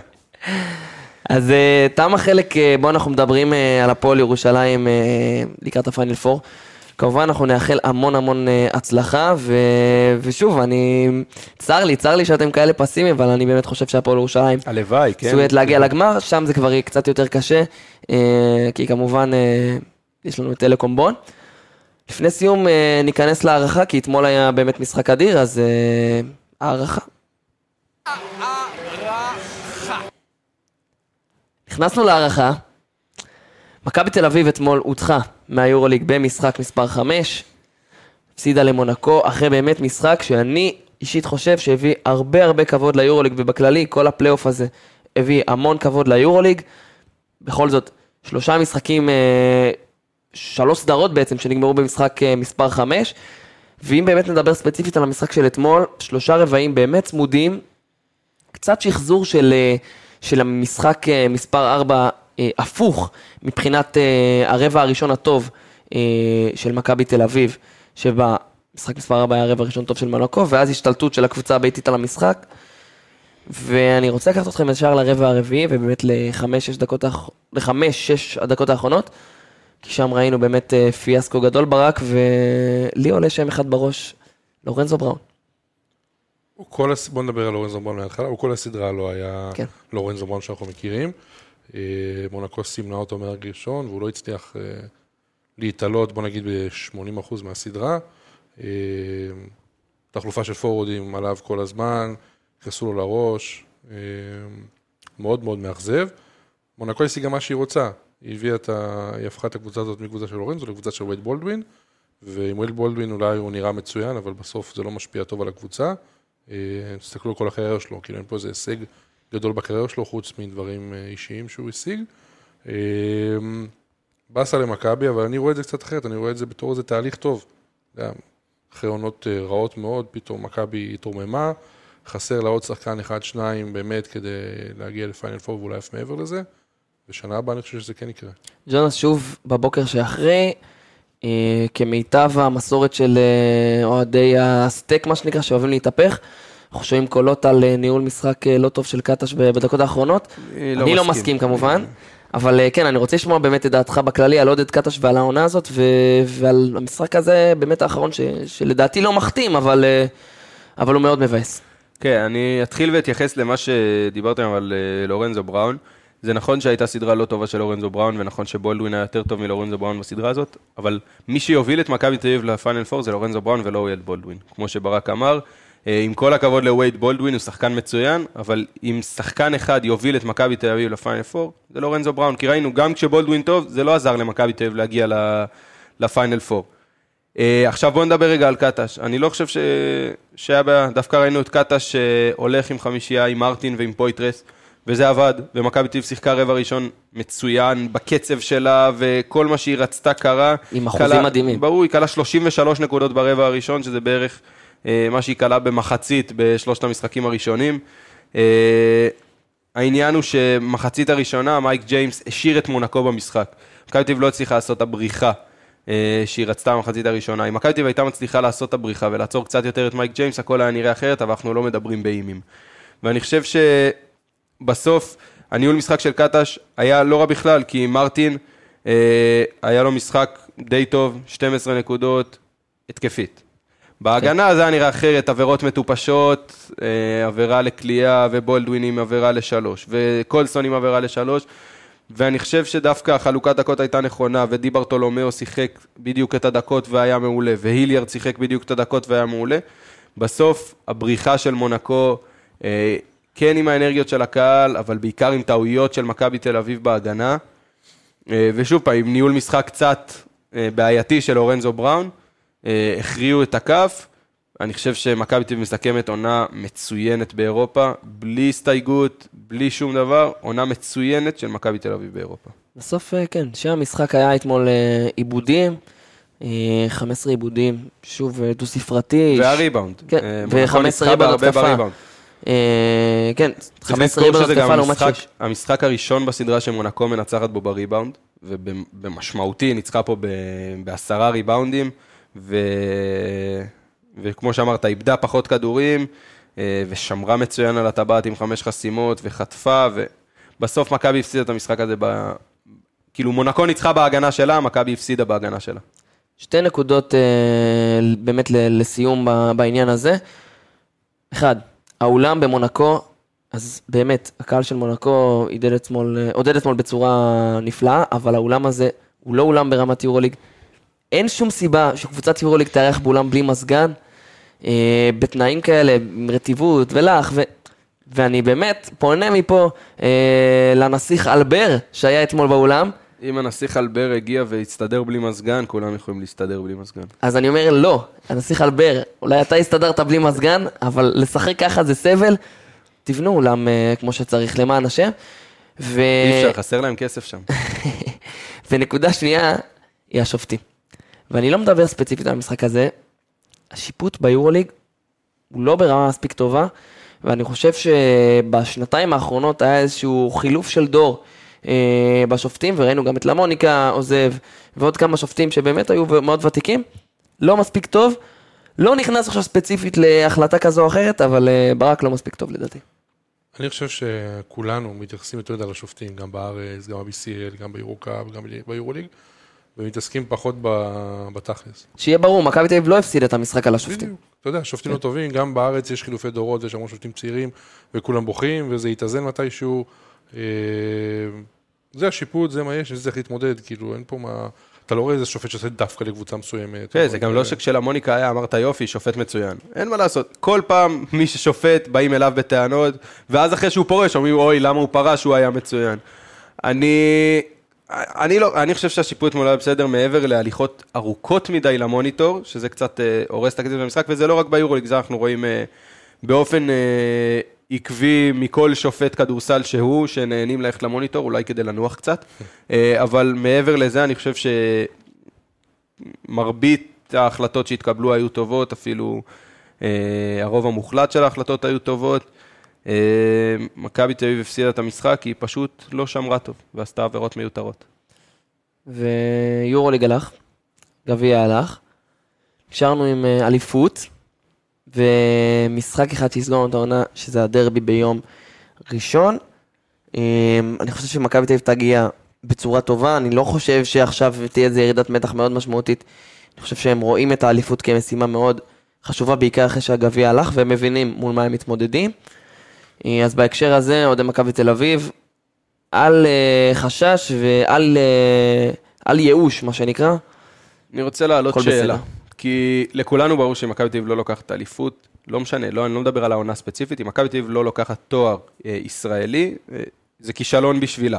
אז אה, תם החלק אה, בו אנחנו מדברים על הפועל ירושלים לקראת הפיינל פור. כמובן אנחנו נאחל המון המון הצלחה, ו... ושוב, אני... צר לי, צר לי שאתם כאלה פסימיים, אבל אני באמת חושב שהפועל ירושלים הלוואי, כן. צפויות להגיע לגמר, שם זה כבר יהיה קצת יותר קשה, כי כמובן יש לנו את טלקום בון. לפני סיום אה, ניכנס להערכה, כי אתמול היה באמת משחק אדיר, אז אה, הערכה. נכנסנו להערכה. מכבי תל אביב אתמול הודחה מהיורוליג במשחק מספר 5. הפסידה למונקו, אחרי באמת משחק שאני אישית חושב שהביא הרבה הרבה כבוד ליורוליג, ובכללי כל הפלייאוף הזה הביא המון כבוד ליורוליג. בכל זאת, שלושה משחקים, אה, שלוש סדרות בעצם, שנגמרו במשחק אה, מספר 5. ואם באמת נדבר ספציפית על המשחק של אתמול, שלושה רבעים באמת צמודים, קצת שחזור של, אה, של המשחק אה, מספר 4 אה, הפוך מבחינת הרבע הראשון הטוב של מכבי תל אביב, שבמשחק מספר 4 היה הרבע הראשון טוב של מונקו, ואז השתלטות של הקבוצה הביתית על המשחק. ואני רוצה לקחת אתכם ישר לרבע הרביעי, ובאמת לחמש-שש דקות, האח- לחמש-שש הדקות האחרונות, כי שם ראינו באמת אה, פיאסקו גדול ברק, ולי עולה שם אחד בראש, לורנזו בראון. הוא כל הס... בוא נדבר על לורנזו בראון מההתחלה, הוא כל הסדרה לא היה כן. לורנזו בראון שאנחנו מכירים. אה, מונקו סימנה אותו מהרגע ראשון, והוא לא הצליח אה, להתעלות, בוא נגיד, ב-80% מהסדרה. תחלופה של פורוורדים עליו כל הזמן, נכנסו לו לראש, מאוד מאוד מאכזב. מונקו השיגה מה שהיא רוצה, היא הביאה את ה... היא הפכה את הקבוצה הזאת מקבוצה של לורנזו לקבוצה של וייד בולדווין, ועם וייד בולדווין אולי הוא נראה מצוין, אבל בסוף זה לא משפיע טוב על הקבוצה. אה, תסתכלו על כל הקריירה שלו, כאילו אין פה איזה הישג גדול בקריירה שלו, חוץ מדברים אה, אישיים שהוא השיג. אה, באסה למכבי, אבל אני רואה את זה קצת אחרת, אני רואה את זה בתור איזה תהליך טוב. יודע, אחרי עונות רעות מאוד, פתאום מכבי התרוממה, חסר לה עוד שחקן אחד-שניים באמת כדי להגיע לפיינל פור ואולי אף מעבר לזה, ושנה הבאה אני חושב שזה כן יקרה. ג'ונס שוב בבוקר שאחרי, אה, כמיטב המסורת של אה, אוהדי הסטייק, מה שנקרא, שאוהבים להתהפך. אנחנו שומעים קולות על אה, ניהול משחק אה, לא טוב של קטש בדקות האחרונות. אני אני לא מסכים כמובן, אבל כן, אני רוצה לשמוע באמת את דעתך בכללי על עודד קטש ועל העונה הזאת, ו- ועל המשחק הזה באמת האחרון, ש- שלדעתי לא מחתים, אבל, אבל הוא מאוד מבאס. כן, אני אתחיל ואתייחס למה שדיברתם על לורנזו בראון. זה נכון שהייתה סדרה לא טובה של לורנזו בראון, ונכון שבולדווין היה יותר טוב מלורנזו בראון בסדרה הזאת, אבל מי שיוביל את מכבי תל אביב לפיינל פור זה לורנזו בראון ולא וייד בולדווין. כמו שברק אמר, אה, עם כל הכבוד לווייד בולדווין, הוא שחקן מצוין, אבל אם שחקן אחד יוביל את מכבי תל אביב לפיינל פור, זה לורנזו בראון. כי ראינו, גם כשבולדווין טוב, זה לא עזר למכבי תל אביב להגיע ל- לפיינל פור. Uh, עכשיו בואו נדבר רגע על קטש. אני לא חושב ש... שהיה בעיה, דווקא ראינו את קטש שהולך עם חמישייה, עם מרטין ועם פויטרס, וזה עבד, ומכבי תל אביב שיחקה רבע ראשון מצוין, בקצב שלה, וכל מה שהיא רצתה קרה. עם אחוזים קליעה מדהימים. ברור, היא קלעה 33 נקודות ברבע הראשון, שזה בערך אה, מה שהיא קלעה במחצית בשלושת המשחקים הראשונים. אה, העניין הוא שמחצית הראשונה, מייק ג'יימס השאיר את מונקו במשחק. מכבי תל אביב לא הצליחה לעשות את הבריחה אה, שהיא רצתה במחצית הראשונה. אם מכבי תל אביב הייתה מצליחה לעשות את הבריחה ולעצור קצת יותר את מייק ג'יימס, הכל היה נראה אחרת, אבל אנחנו לא מדברים באימים. ואני חושב שבסוף, הניהול משחק של קטש היה לא רע בכלל, כי מרטין, אה, היה לו משחק די טוב, 12 נקודות, התקפית. בהגנה זה היה נראה אחרת, עבירות מטופשות, אה, עבירה לקליעה ובולדווין עם עבירה לשלוש, וקולסון עם עבירה לשלוש, ואני חושב שדווקא החלוקת דקות הייתה נכונה, ודי ברטולומיאו שיחק בדיוק את הדקות והיה מעולה, והיליארד שיחק בדיוק את הדקות והיה מעולה. בסוף, הבריחה של מונקו, אה, כן עם האנרגיות של הקהל, אבל בעיקר עם טעויות של מכבי תל אביב בהגנה. אה, ושוב פעם, עם ניהול משחק קצת אה, בעייתי של אורנזו בראון, אה, הכריעו את הכף. אני חושב שמכבי תל אביב מסכמת עונה מצוינת באירופה, בלי הסתייגות, בלי שום דבר, עונה מצוינת של מכבי תל אביב באירופה. בסוף, כן, שם המשחק היה אתמול עיבודים, אה, 15 עיבודים, שוב דו-ספרתי. והריבאונד. כן, אה, מונקו ו-15 ניצחה ריבאונד התקפה. אה, כן, צריך 15 לזכור ריבאונד התקפה לעומת המשחק, 6. המשחק הראשון בסדרה שמונקו מנצחת בו בריבאונד, ובמשמעותי ניצחה פה בעשרה ריבאונדים, ו... וכמו שאמרת, איבדה פחות כדורים, אה, ושמרה מצוין על הטבעת עם חמש חסימות, וחטפה, ובסוף מכבי הפסידה את המשחק הזה, ב... כאילו מונקו ניצחה בהגנה שלה, מכבי הפסידה בהגנה שלה. שתי נקודות אה, באמת לסיום בעניין הזה. אחד, האולם במונקו, אז באמת, הקהל של מונקו אתמול, אה, עודד אתמול בצורה נפלאה, אבל האולם הזה הוא לא אולם ברמת יורוליג. אין שום סיבה שקבוצת יורוליג תארח באולם בלי מזגן, אה, בתנאים כאלה, עם רטיבות ולח, ו... ואני באמת פונה מפה אה, לנסיך אלבר שהיה אתמול באולם, אם הנסיך אלבר הגיע והצטדר בלי מזגן, כולם יכולים להסתדר בלי מזגן. אז אני אומר לא, הנסיך אלבר, אולי אתה הסתדרת בלי מזגן, אבל לשחק ככה זה סבל, תבנו אולם אה, כמו שצריך, למען השם. ו... אי אפשר, חסר להם כסף שם. ונקודה שנייה היא השופטים. ואני לא מדבר ספציפית על המשחק הזה, השיפוט ביורוליג הוא לא ברמה מספיק טובה, ואני חושב שבשנתיים האחרונות היה איזשהו חילוף של דור אה, בשופטים, וראינו גם את למוניקה עוזב, ועוד כמה שופטים שבאמת היו מאוד ותיקים, לא מספיק טוב. לא נכנס עכשיו ספציפית להחלטה כזו או אחרת, אבל אה, ברק לא מספיק טוב לדעתי. אני חושב שכולנו מתייחסים יותר מדי לשופטים, גם בארץ, גם ב-BCL, גם ביורוקאפ, גם ביורוליג, ומתעסקים פחות בתכלס. שיהיה ברור, מכבי תל אביב לא הפסידה את המשחק על השופטים. בדיוק. אתה יודע, שופטים לא טובים, גם בארץ יש חילופי דורות, יש המון שופטים צעירים, וכולם בוכים, וזה יתאזן מתישהו. זה השיפוט, זה מה יש, וזה צריך להתמודד, כאילו, אין פה מה... אתה לא רואה איזה שופט שעושה דווקא לקבוצה מסוימת. כן, זה גם לא שכשלמוניקה היה, אמרת יופי, שופט מצוין. אין מה לעשות. כל פעם מי ששופט, באים אליו בטענות, ואז אחרי שהוא פורש, אומרים, אוי, למה הוא פרש, הוא היה מצוין. אני... אני לא, אני חושב שהשיפוט מול היה בסדר מעבר להליכות ארוכות מדי למוניטור, שזה קצת אה, הורס את הקצב במשחק, וזה לא רק ביורוליג, זה אנחנו רואים אה, באופן אה, עקבי מכל שופט כדורסל שהוא, שנהנים ללכת למוניטור, אולי כדי לנוח קצת, אה, אבל מעבר לזה, אני חושב שמרבית ההחלטות שהתקבלו היו טובות, אפילו אה, הרוב המוחלט של ההחלטות היו טובות. אה, מכבי תל אביב הפסידה את המשחק, כי היא פשוט לא שמרה טוב, ועשתה עבירות מיותרות. ויורוליג הלך, גביע הלך, נשארנו עם אליפות, ומשחק אחד שיסגור את העונה, שזה הדרבי ביום ראשון. אה, אני חושב שמכבי תל אביב תגיע בצורה טובה, אני לא חושב שעכשיו תהיה איזו ירידת מתח מאוד משמעותית. אני חושב שהם רואים את האליפות כמשימה מאוד חשובה, בעיקר אחרי שהגביע הלך, והם מבינים מול מה הם מתמודדים. אה, אז בהקשר הזה, אוהדי מכבי תל אביב, אל אה, חשש ואל אה, אל ייאוש, מה שנקרא. אני רוצה להעלות שאלה, בסדר. כי לכולנו ברור שמכבי תל אביב לא לוקחת אליפות, לא משנה, לא, אני לא מדבר על העונה הספציפית, אם מכבי תל אביב לא לוקחת תואר אה, ישראלי, אה, זה כישלון בשבילה.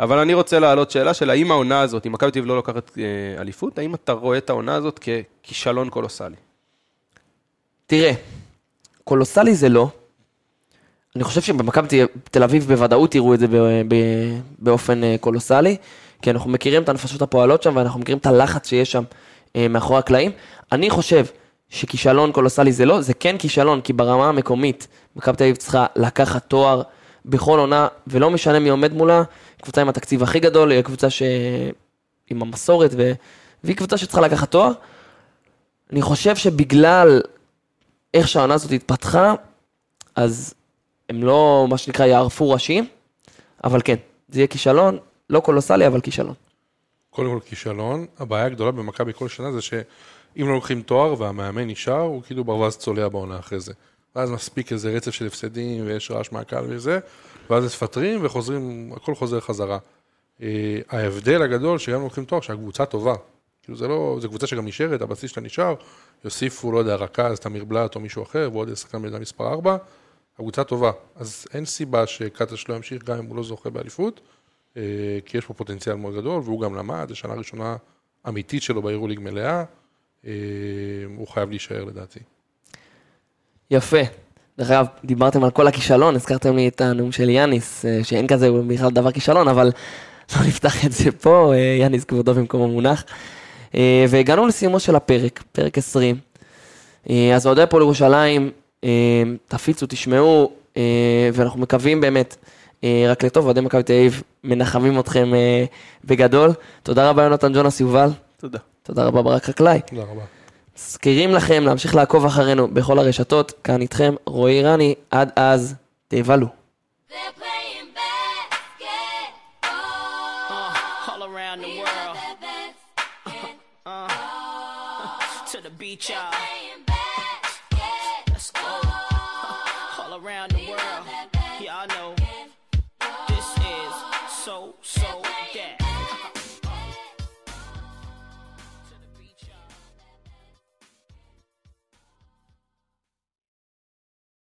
אבל אני רוצה להעלות שאלה של האם העונה הזאת, אם מכבי תל אביב לא לוקחת אה, אליפות, האם אתה רואה את העונה הזאת ככישלון קולוסלי? תראה, קולוסלי זה לא. אני חושב שבמכבי תל אביב בוודאות תראו את זה באופן אה, קולוסלי, כי אנחנו מכירים את הנפשות הפועלות שם ואנחנו מכירים את הלחץ שיש שם מאחורי הקלעים. אני חושב שכישלון קולוסלי זה לא, זה כן כישלון, כי ברמה המקומית מכבי תל אביב צריכה לקחת תואר בכל עונה, ולא משנה מי עומד מולה, קבוצה עם התקציב הכי גדול, היא קבוצה ש... עם המסורת, ו... והיא קבוצה שצריכה לקחת תואר. אני חושב שבגלל איך שהעונה הזאת התפתחה, אז הם לא, מה שנקרא, יערפו ראשים, אבל כן, זה יהיה כישלון, לא קולוסלי, אבל כישלון. קודם כל כישלון, הבעיה הגדולה במכבי כל שנה זה שאם לא לוקחים תואר והמאמן נשאר, הוא כאילו ברווז צולע בעונה אחרי זה. ואז מספיק איזה רצף של הפסדים ויש רעש מהקהל וזה, ואז מפטרים וחוזרים, הכל חוזר חזרה. אה, ההבדל הגדול שגם לוקחים תואר, שהקבוצה טובה. כאילו זה לא, זו קבוצה שגם נשארת, הבסיס שלה נשאר, יוסיפו, לא יודע, רכז, תמיר בלאט או מישהו אחר, ועוד שחקן בעמדה מספר 4, הקבוצה טובה. אז אין סיבה שקטש לא ימשיך גם אם הוא לא זוכה באליפות, כי יש פה פוטנציאל מאוד גדול, והוא גם למד, זו שנה ראשונה אמיתית שלו ביורוליג מלאה, אה, הוא חייב להישאר לדעתי. יפה. דרך אגב, דיברתם על כל הכישלון, הזכרתם לי את הנאום של יאניס, אה, שאין כזה בכלל דבר כישלון, אבל לא נפתח את זה פה, אה, יאניס כבודו במקום המונח. אה, והגענו לסיומו של הפרק, פרק 20. אה, אז אוהדי הפועל ירושלים, אה, תפיצו, תשמעו, אה, ואנחנו מקווים באמת אה, רק לטוב, אוהדי מכבי תל אביב מנחמים אתכם אה, בגדול. תודה רבה יונתן ג'ונס יובל, תודה. תודה רבה ברק חקלאי. תודה רבה. מזכירים לכם להמשיך לעקוב אחרינו בכל הרשתות, כאן איתכם רועי רני, עד אז, תבלו. Uh. To the beach, y'all.